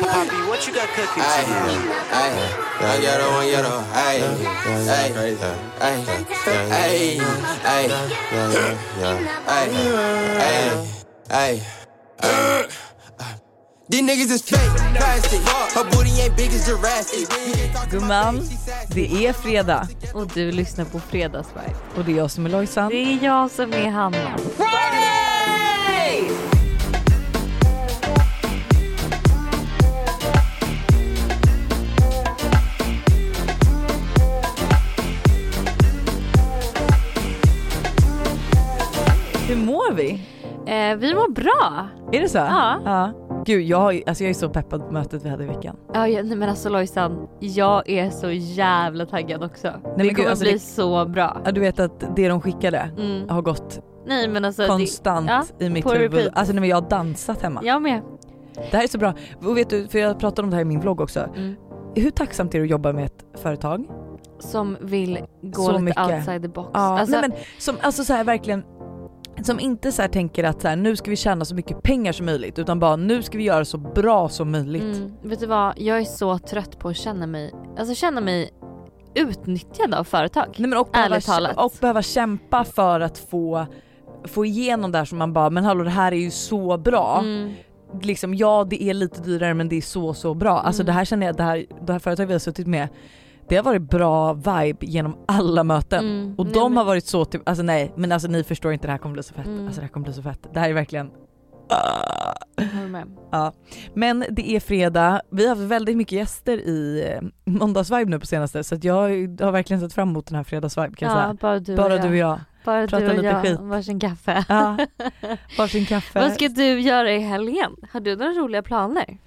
Poppy, what you got cooking ay, Ay, one yellow, one yellow. Ay, ay, ay, ay, ay, ay, ay, ay. These niggas is Gumman, det är fredag. Och du lyssnar på Fredagsvibe. Och det är jag som är Lojsan. Det är jag som är Hanna. Friday! Eh, vi mår bra. Är det så? Ja. ja. Gud, jag, alltså jag är så peppad på mötet vi hade i veckan. Ja, nej, men alltså Lojsan, jag är så jävla taggad också. det men gud, kommer alltså bli det- så bra. Ja, du vet att det de skickade Mm. har gått Nej men alltså. konstant ja, i mitt huvud. repeat. Alltså nej, men jag har dansat hemma. Det, jag med. Det här är så bra. Och vet du, för jag pratade om det här i min vlogg också. Mm. Hur tacksamt är det att jobba med ett företag? Som vill gå Så lite mycket. outside the box. Ja, alltså, nej, men som alltså så här verkligen som inte så här tänker att så här, nu ska vi tjäna så mycket pengar som möjligt utan bara nu ska vi göra så bra som möjligt. mm, vet du vad, jag är så trött på att känna mig, alltså känna mig utnyttjad av företag. Nej, men och, behöva, talat. och behöva kämpa för att få, få igenom det här som man bara men hallå det här är ju så bra. Mm. Liksom, ja det är lite dyrare men det är så så bra. Alltså Mm. det här känner jag, det här, det här företaget vi har suttit med det har varit bra vibe genom alla möten. Mm. Och Nej, de men- har varit så typ, alltså nej men alltså ni förstår inte det här kommer bli så fett. Mm. Alltså det här kommer bli så fett. Det här är verkligen med. Ja, men det är fredag. Vi har haft väldigt mycket gäster i eh, måndagsvibe nu på senaste så jag har verkligen sett fram emot den här fredagsvibe kan jag Ja, säga. bara du Bara och du och jag. Bara Prata du och lite jag, skit. varsin kaffe. Ja, varsin kaffe. Vad ska du göra i helgen? Har du några roliga planer?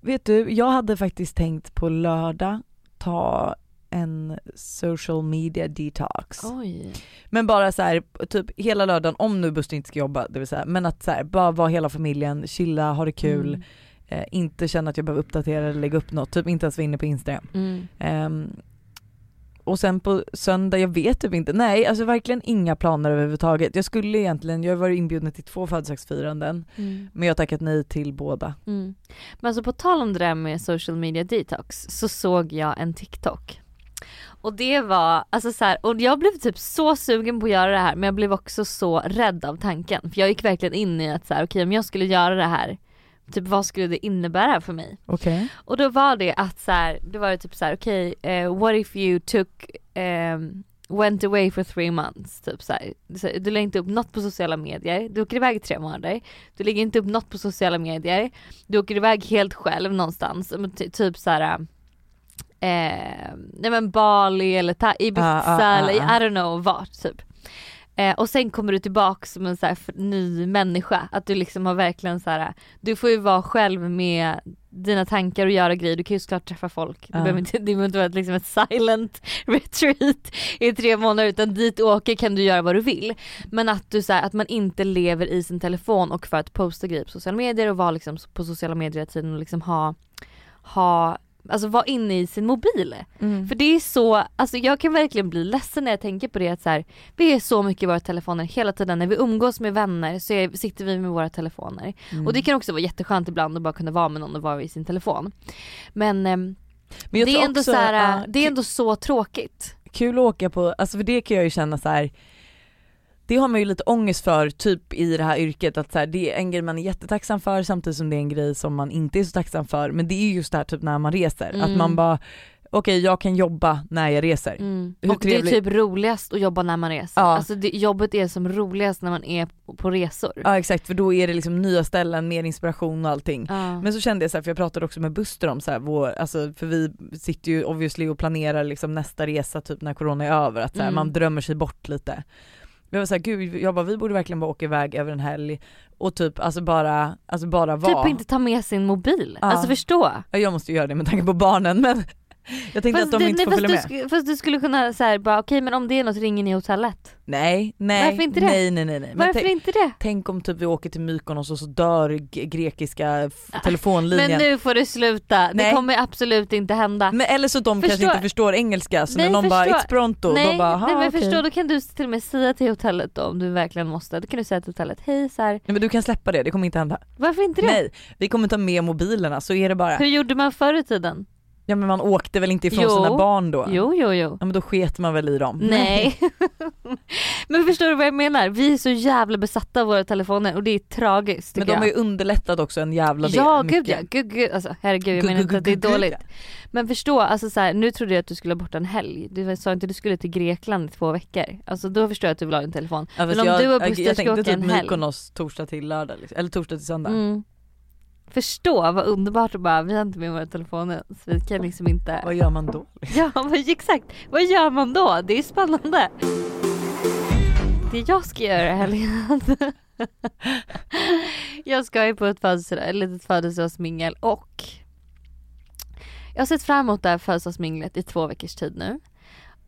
Vet du, jag hade faktiskt tänkt på lördag ta en social media detox. Oj. Men bara så här, typ hela lördagen om nu Buster inte ska jobba det vill säga, men att så här, bara vara hela familjen, chilla, ha det kul, Mm. eh, inte känna att jag behöver uppdatera eller lägga upp något, typ inte ens vara inne på Instagram. Mm. Ehm, och sen på söndag, jag vet typ inte, nej alltså verkligen inga planer överhuvudtaget. Jag skulle egentligen, jag har varit inbjuden till två födelsedagsfiranden Mm. men jag har tackat nej till båda. Mm. Men alltså på tal om det där med social media detox så såg jag en TikTok. Och det var, alltså så här, och jag blev typ så sugen på att göra det här men jag blev också så rädd av tanken. För jag gick verkligen in i att så här, okej om jag skulle göra det här, typ vad skulle det innebära för mig? Okej. Och då var det att så här, då var det typ så här, okej eh, what if you took ehm, went away for three months. Typ så här. Du lägger inte upp något på sociala medier, du åker iväg i tre månader, du lägger inte upp något på sociala medier, du åker iväg helt själv någonstans, typ så här. Eh, nej men Bali eller ta- Ibiza Ah, ah, eller. I don't know vart typ. Eh, och sen kommer du tillbaka som en så här ny människa, att du liksom har verkligen så här. du får ju vara själv med dina tankar och göra grejer, du kan ju såklart träffa folk. Det Ja. behöver inte, det behöver inte vara ett, liksom ett silent retreat i tre månader utan dit du åker kan du göra vad du vill. Men att du så här, att man inte lever i sin telefon och för att posta grejer på sociala medier och vara liksom på sociala medier hela tiden och liksom ha, ha Alltså vara inne i sin mobil. Mm. För det är så, alltså jag kan verkligen bli ledsen när jag tänker på det att så här, vi är så mycket i våra telefoner hela tiden. När vi umgås med vänner så är, sitter vi med våra telefoner. Mm. Och det kan också vara jätteskönt ibland att bara kunna vara med någon och vara i sin telefon. Men, ehm, Men det, är ändå också, så här, ja, det är ändå så tråkigt. kul att åka på, alltså för det kan jag ju känna så här. Det har man ju lite ångest för typ i det här yrket att så här, det är en grej man är jättetacksam för samtidigt som det är en grej som man inte är så tacksam för men det är just det här typ när man reser, att Mm. man bara okej jag kan jobba när jag reser. Mm. Och det är typ roligast att jobba när man reser. Ja. Alltså det, jobbet är som roligast när man är på resor. Ja exakt för då är det liksom nya ställen, mer inspiration och allting. Ja. Men så kände jag så här, för jag pratade också med Buster om så här, vår, alltså, för vi sitter ju obviously och planerar liksom nästa resa typ när corona är över, att så här, Mm. man drömmer sig bort lite. Jag var såhär, gud jag bara vi borde verkligen bara åka iväg över en helg och typ alltså bara, alltså bara vara. Typ inte ta med sin mobil. Ja. Alltså förstå. Ja, jag måste ju göra det med tanke på barnen men Jag tänkte att de inte får fast, följa du, med. fast du skulle kunna säga bara okej men om det är något ringer ni hotellet. Nej, nej, Varför inte det? nej, nej, nej. nej. Varför inte det? tänk om typ vi åker till Mykonos och så dör grekiska f- telefonlinjen. Men nu får du sluta, det Nej. kommer absolut inte hända. Men eller så de kanske Förstår- inte förstår engelska så Nej, när någon bara förstår- it's pronto nej, då bara nej men okej. förstå, då kan du till och med säga till hotellet då om du verkligen måste. Då kan du säga till hotellet, hej så här. Nej, men du kan släppa det, det kommer inte hända. varför inte det? Nej, vi kommer ta med mobilerna så är det bara. Hur gjorde man förr i tiden? Ja men man åkte väl inte ifrån Jo. sina barn då? Jo jo jo. Ja men då sket man väl i dem? Nej. men förstår du vad jag menar? Vi är så jävla besatta av våra telefoner och det är tragiskt Men de har jag. ju underlättat också en jävla del. Ja mycket. gud ja, gud, gud. Alltså, herregud jag menar inte att det är dåligt. Men förstå, alltså så här, nu trodde jag att du skulle bort en helg. Du sa inte att du skulle till Grekland i två veckor. Alltså då förstår jag att du vill ha din telefon. Ja, Men om jag, du och jag, Buster jag ska tänkte åka typ en helg. Mykonos torsdag till lördag liksom. eller torsdag till söndag. Mm. Förstå vad underbart att bara, vi har inte med våra telefoner så vi kan liksom inte Vad gör man då? Ja exakt, vad gör man då? Det är spännande. Det jag ska göra i helgen. jag ska ju på ett, födelsedag, ett litet födelsedagsmingel och jag har sett fram emot det här födelsedagsminglet i två veckors tid nu.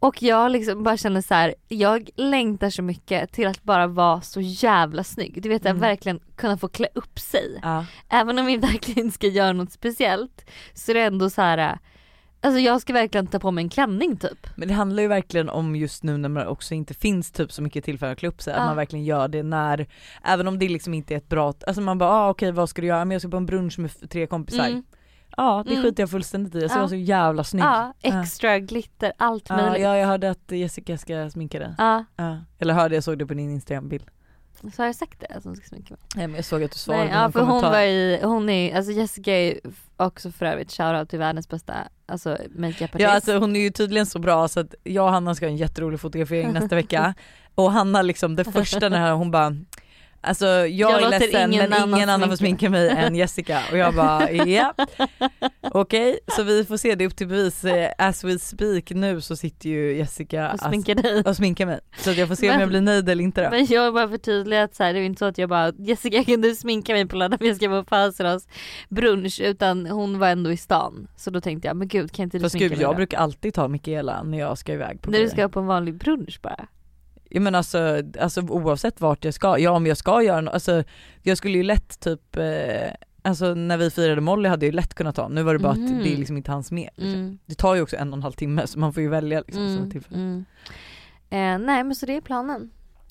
Och jag liksom bara känner så här, jag längtar så mycket till att bara vara så jävla snygg. Du vet att Mm. verkligen kunna få klä upp sig. Ja. Även om vi verkligen inte ska göra något speciellt så är det ändå så här. Alltså jag ska verkligen ta på mig en klänning typ. Men det handlar ju verkligen om just nu när man också inte finns typ så mycket tillfälle att klä upp sig, att man verkligen gör det när, även om det liksom inte är ett bra, alltså man bara ah, okej vad ska du göra? Men jag ska på en brunch med tre kompisar. Mm. Ja det Mm. skiter jag fullständigt i, jag Ja. vara så jävla snygg. Ja, extra glitter, allt Ja, möjligt. ja jag hörde att Jessica ska sminka dig. Ja, Ja. Eller hörde jag såg det på din instagrambild. så har jag sagt det att hon ska sminka mig. Nej men jag såg att du svarade Nej, ja för hon var i, hon är, alltså Jessica är också för övrigt shoutout till världens bästa alltså makeupartist. Ja alltså hon är ju tydligen så bra så att jag och Hanna ska ha en jätterolig fotografering nästa vecka och Hanna liksom det första när hon bara Alltså jag, Jag är ledsen ingen men annan ingen annan får sminka mig än Jessica och jag bara ja Okej så vi får se det upp till bevis Eh, as we speak nu så sitter ju Jessica och sminkar dig. och sminkar mig så jag får se om Men- jag blir nöjd eller inte då. Men jag vill bara förtydliga att så här, det är inte så att jag bara Jessica kan du sminka mig på lördag för jag ska på födelsedagsbrunch utan hon var ändå i stan. Så då tänkte jag men gud kan inte du Fast sminka gud mig jag då? brukar alltid ta Mikaela när jag ska iväg på När du ska på en vanlig brunch bara. Ja men alltså, alltså oavsett vart jag ska, ja om jag ska göra något, alltså jag skulle ju lätt typ, eh, alltså när vi firade Molly hade jag ju lätt kunnat ta, nu var det bara Mhm. att det liksom inte hanns med. Liksom. Mm. Det tar ju också en och en halv timme så man får ju välja liksom. Mm, mm. Eh, nej men så det är planen.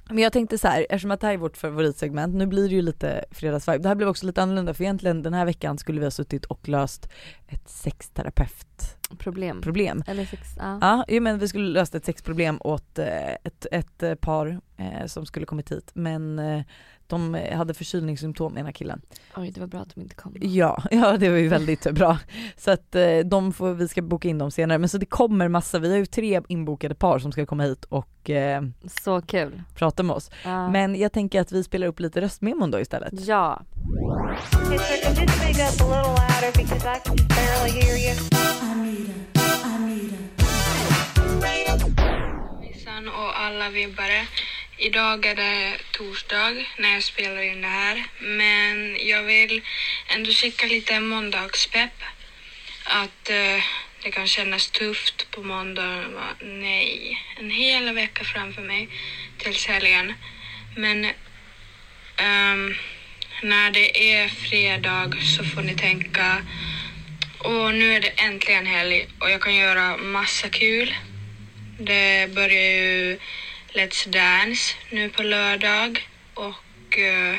Men jag tänkte så här, eftersom att det här är vårt favoritsegment, nu blir det ju lite fredagsvibe. Det här blev också lite annorlunda för egentligen den här veckan skulle vi ha suttit och löst ett sexterapeutproblem. Problem. Eller sex, ja. Ja, men vi skulle löst ett sexproblem åt eh, ett, ett eh, par eh, som skulle kommit hit men eh, de hade förkylningssymptom ena killen. Oj det var bra att de inte kom. Ja, ja det var ju väldigt bra. Så att eh, de får, vi ska boka in dem senare men så det kommer massa, vi har ju tre inbokade par som ska komma hit och Så kul. prata med oss. Ja. Men jag tänker att vi spelar upp lite röstmemon då istället. ja. Hey, Hejsan och alla vibbare. Idag är det torsdag när jag spelar in det här. Men jag vill ändå skicka lite måndagspepp. Att eh, det kan kännas tufft på måndag. Nej, en hel vecka framför mig tills helgen. Men um, när det är fredag så får ni tänka och nu är det äntligen helg och jag kan göra massa kul. Det börjar ju Let's Dance nu på lördag och eh,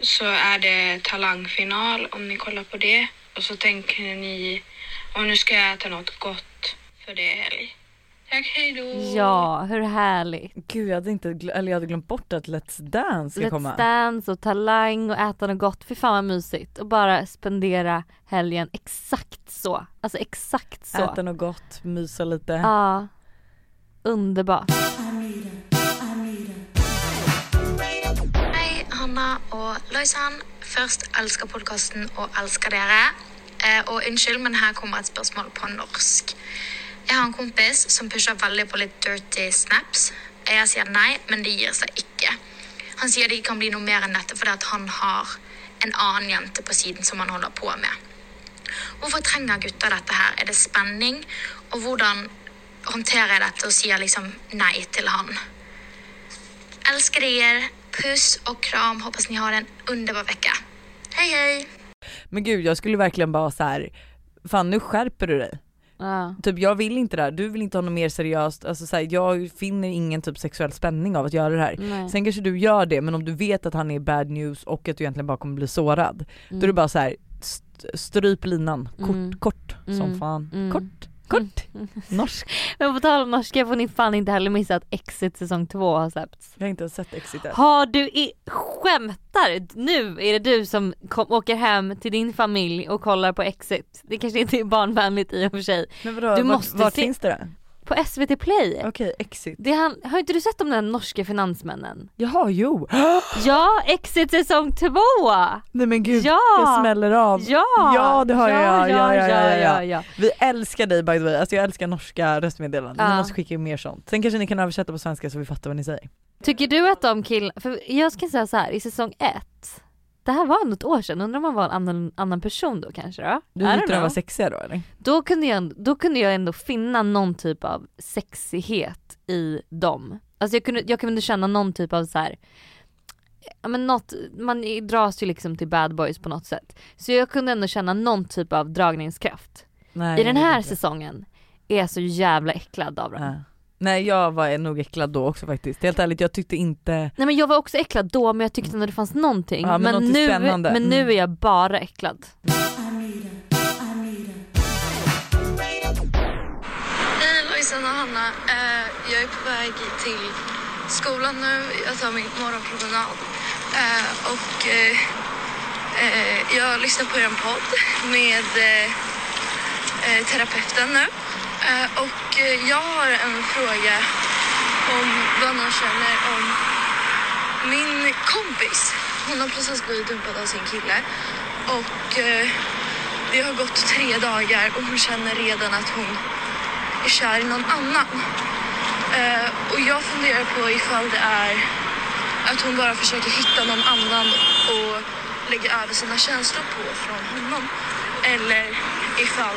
så är det talangfinal om ni kollar på det. Och så tänker ni, och nu ska jag äta något gott för det är helg. Tack, hej då! Ja, hur härligt. Gud jag hade inte, eller jag hade glömt bort att Let's Dance ska Let's komma. Dance och talang och äta något gott. Fy fan vad mysigt. Och bara spendera helgen exakt så. Alltså exakt så. Äta något gott, mysa lite. Ja. Underbart. Hei, Hanna og Loisan. Først elsker podkasten og elsker dere. Eh, og unnskyld, men her kommer et spørsmål på norsk. Jag har en kompis som pushar väldigt på lite dirty snaps. Jeg sier nei, men det gir seg ikke. Han sier det ikke kan bli noe mer enn dette fordi at han har en annen jente på siden som han holder på med. Hvorfor trenger gutter dette her? Er det spenning? Og hvordan håndterer jeg dette og sier liksom nei til han? Älskar er. Puss och kram. Hoppas ni har en underbar vecka. Hej hej! Men gud jag skulle verkligen bara så här. fan nu skärper du dig. Ja. Typ jag vill inte det här, du vill inte ha något mer seriöst, alltså så här, jag finner ingen typ sexuell spänning av att göra det här. Nej. Sen kanske du gör det men om du vet att han är bad news och att du egentligen bara kommer bli sårad, då är det bara så här. st- stryp linan, kort, Mm. kort som Mm. fan. Mm. Kort, kort. Norsk. Men på tal om norska får ni fan inte heller missa att Exit säsong 2 har släppts. Jag har inte ens sett Exit än. Har du i, skämtar? Nu är det du som kom, åker hem till din familj och kollar på Exit. Det kanske inte är barnvänligt i och för sig. Men vadå, Du vart, måste vart se- finns det då? På SVT Play. Okej, Exit. Det han, har inte du sett om den norska finansmännen? Jaha, jo. Ja, Exit säsong 2! Nej men gud, Ja! jag smäller av. Ja! Ja, det har jag. Ja, ja, ja, ja, ja. ja. Vi älskar dig by the way, alltså jag älskar norska röstmeddelanden. Ni Ja. måste skicka in mer sånt. Sen kanske ni kan översätta på svenska så vi fattar vad ni säger. Tycker du att de killarna, för jag ska säga så här i säsong 1 det här var ett år sedan, undrar om man var en annan, annan person då kanske då? Du tyckte de var sexiga då eller? då, kunde jag, då kunde jag ändå finna någon typ av sexighet i dem. Alltså jag kunde, jag kunde känna någon typ av så här. Ja men något, man dras ju liksom till bad boys på något sätt. Så jag kunde ändå känna någon typ av dragningskraft. Nej, I den här inte. säsongen är jag så jävla äcklad av dem. Ja. Nej jag var nog äcklad då också faktiskt. Helt ärligt jag tyckte inte, Nej men jag var också äcklad då men jag tyckte ändå det fanns någonting. Ja, men men något nu, spännande. men nu Mm. är jag bara äcklad. Hej Lojsan och Hanna. Eh, jag är på väg till skolan nu. Jag tar min morgonpromenad. Eh, och eh, eh, jag lyssnar på er podd med eh, eh, terapeuten nu. Eh, och eh, jag har en fråga om vad man känner om min kompis. Hon har precis blivit dumpad av sin kille. Och eh, det har gått tre dagar och hon känner redan att hon är kär i någon annan. Och jag funderar på ifall det är att hon bara försöker hitta någon annan och lägga över sina känslor på från honom. Eller ifall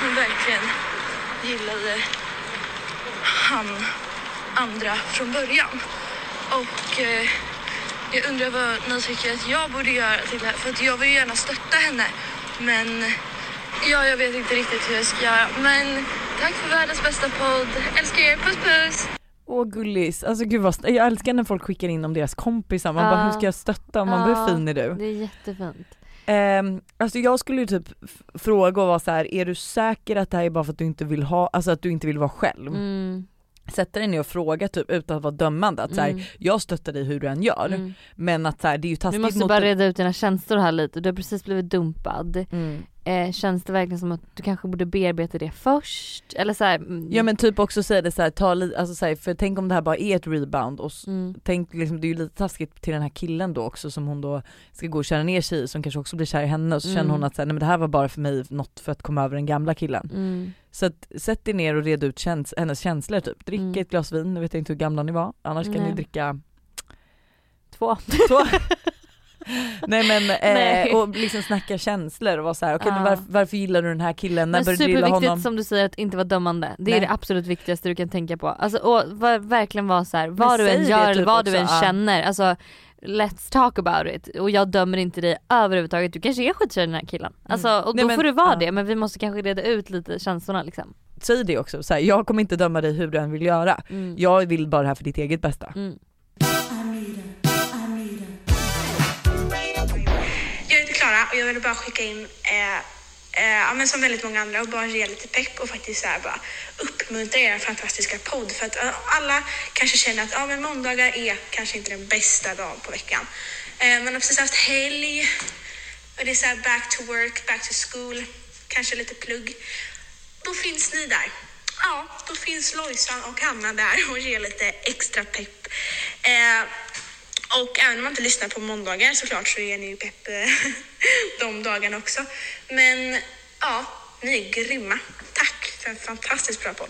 hon verkligen gillade han andra från början. Och eh, jag undrar vad ni tycker att jag borde göra till det här. För att jag vill gärna stötta henne. Men Ja, jag vet inte riktigt hur jag ska göra. Men tack för världens bästa podd. Älskar er. Puss puss! åh gullis, alltså gud vad, jag älskar när folk skickar in om deras kompisar, man Ja. bara hur ska jag stötta? Man bara hur Ja, fin är du? Det är jättefint. Um, alltså jag skulle ju typ fråga och vara så här: är du säker att det här är bara för att du inte vill ha, alltså att du inte vill vara själv? Mm. Sätta dig ner och fråga typ utan att vara dömande att så här, Mm. jag stöttar dig hur du än gör Mm. men att så här, det är ju taskigt Vi måste mot bara reda ut dina känslor här lite. Du har precis blivit dumpad. mm. Eh, känns det verkligen som att du kanske borde bearbeta det först? Eller så här, mm, Ja men typ också säga det så här, ta li- alltså så här, för tänk om det här bara är ett rebound och mm. tänk liksom, det är ju lite taskigt till den här killen då också som hon då ska gå och köra ner sig i som kanske också blir kär i henne och så Mm. känner hon att så här, nej men det här var bara för mig något för att komma över den gamla killen. Mm. Så att, sätt dig ner och red ut käns- hennes känslor typ. Drick Mm. ett glas vin, nu vet jag inte hur gamla ni var, annars kan ni dricka Två. två. Nej men Nej. eh, och liksom snacka känslor och vara såhär, okej men Ja. varför, varför gillar du den här killen, när började du gilla superviktigt honom? som du säger att inte vara dömande. Det är Nej. det absolut viktigaste du kan tänka på. Alltså, och var, verkligen vara så här, vad Men du än gör typ vad du också, än ja. känner. Alltså, let's talk about it. Och jag dömer inte dig överhuvudtaget. Du kanske är skitkär i den här killen. Alltså, och Nej, då men- får du vara ja. det men vi måste kanske reda ut lite känslorna liksom. Säg det också, så här, jag kommer inte döma dig hur du än vill göra. Mm. Jag vill bara det här för ditt eget bästa. Mm. Och jag ville bara skicka in, eh, eh, ja, men som väldigt många andra, och bara ge lite pepp och faktiskt så här, bara uppmuntra er fantastiska podd. För att eh, alla kanske känner att ja, men måndagar är kanske inte den bästa dagen på veckan. Eh, man har precis haft helg och det är så här back to work, back to school, kanske lite plugg. Då finns ni där. Ja, då finns Lojsan och Hanna där och ger lite extra pepp. Eh, och även om man inte lyssnar på måndagar såklart så ger ni ju pepp eh, de dagarna också. Men ja, ni är grymma. Tack för en fantastiskt bra podd.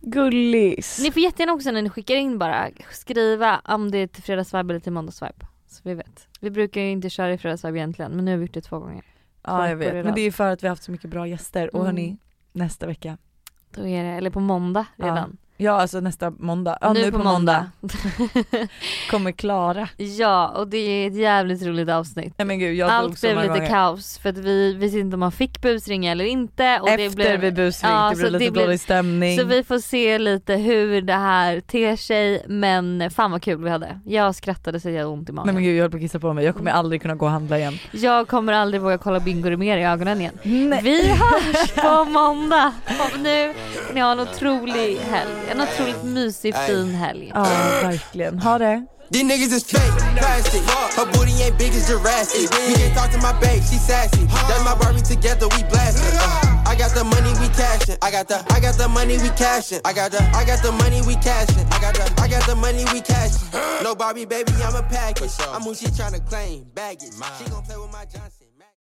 Gullis! Ni får jättegärna också när ni skickar in bara skriva om det är till fredagsvibe eller till måndagsvibe. Så vi vet. Vi brukar ju inte köra i fredagsvibe egentligen men nu har vi gjort det två gånger. Ja jag vet, men det är för att vi har haft så mycket bra gäster och Mm. hörni, nästa vecka. Då är det, eller på måndag redan. Ja alltså nästa måndag, ja, nu, på måndag, kommer Klara. ja och det är ett jävligt roligt avsnitt. Nej men gud jag Allt blev lite gånger. kaos för att vi visste inte om man fick busringa eller inte. Och det Efter blev, vi busringt, Ja, det så blev lite det blev- dålig stämning. Så vi får se lite hur det här ter sig men fan vad kul vi hade. Jag skrattade så jag hade ont i Nej magen. men gud jag höll på att kissa på mig, jag kommer aldrig kunna gå och handla igen. Jag kommer aldrig våga kolla Bingo mer i ögonen igen. Nej. Vi hörs på måndag! Och nu ni ha en otrolig helg. En otroligt mysig fin helg. Ja verkligen, ha det. These niggas is fake, plastic. Her booty ain't big as Jurassic. You can't talk to my babe, she sassy. That's my Barbie together, we blasting. Uh, I got the money, we cashin'. I got the, I got the money, we cashin'. I got the, I got the money, we cashin'. I got the, I got the money, we cashin'. No Barbie, baby, I'm a package. I'm who she tryna claim, baggage. She gon' play with my Johnson.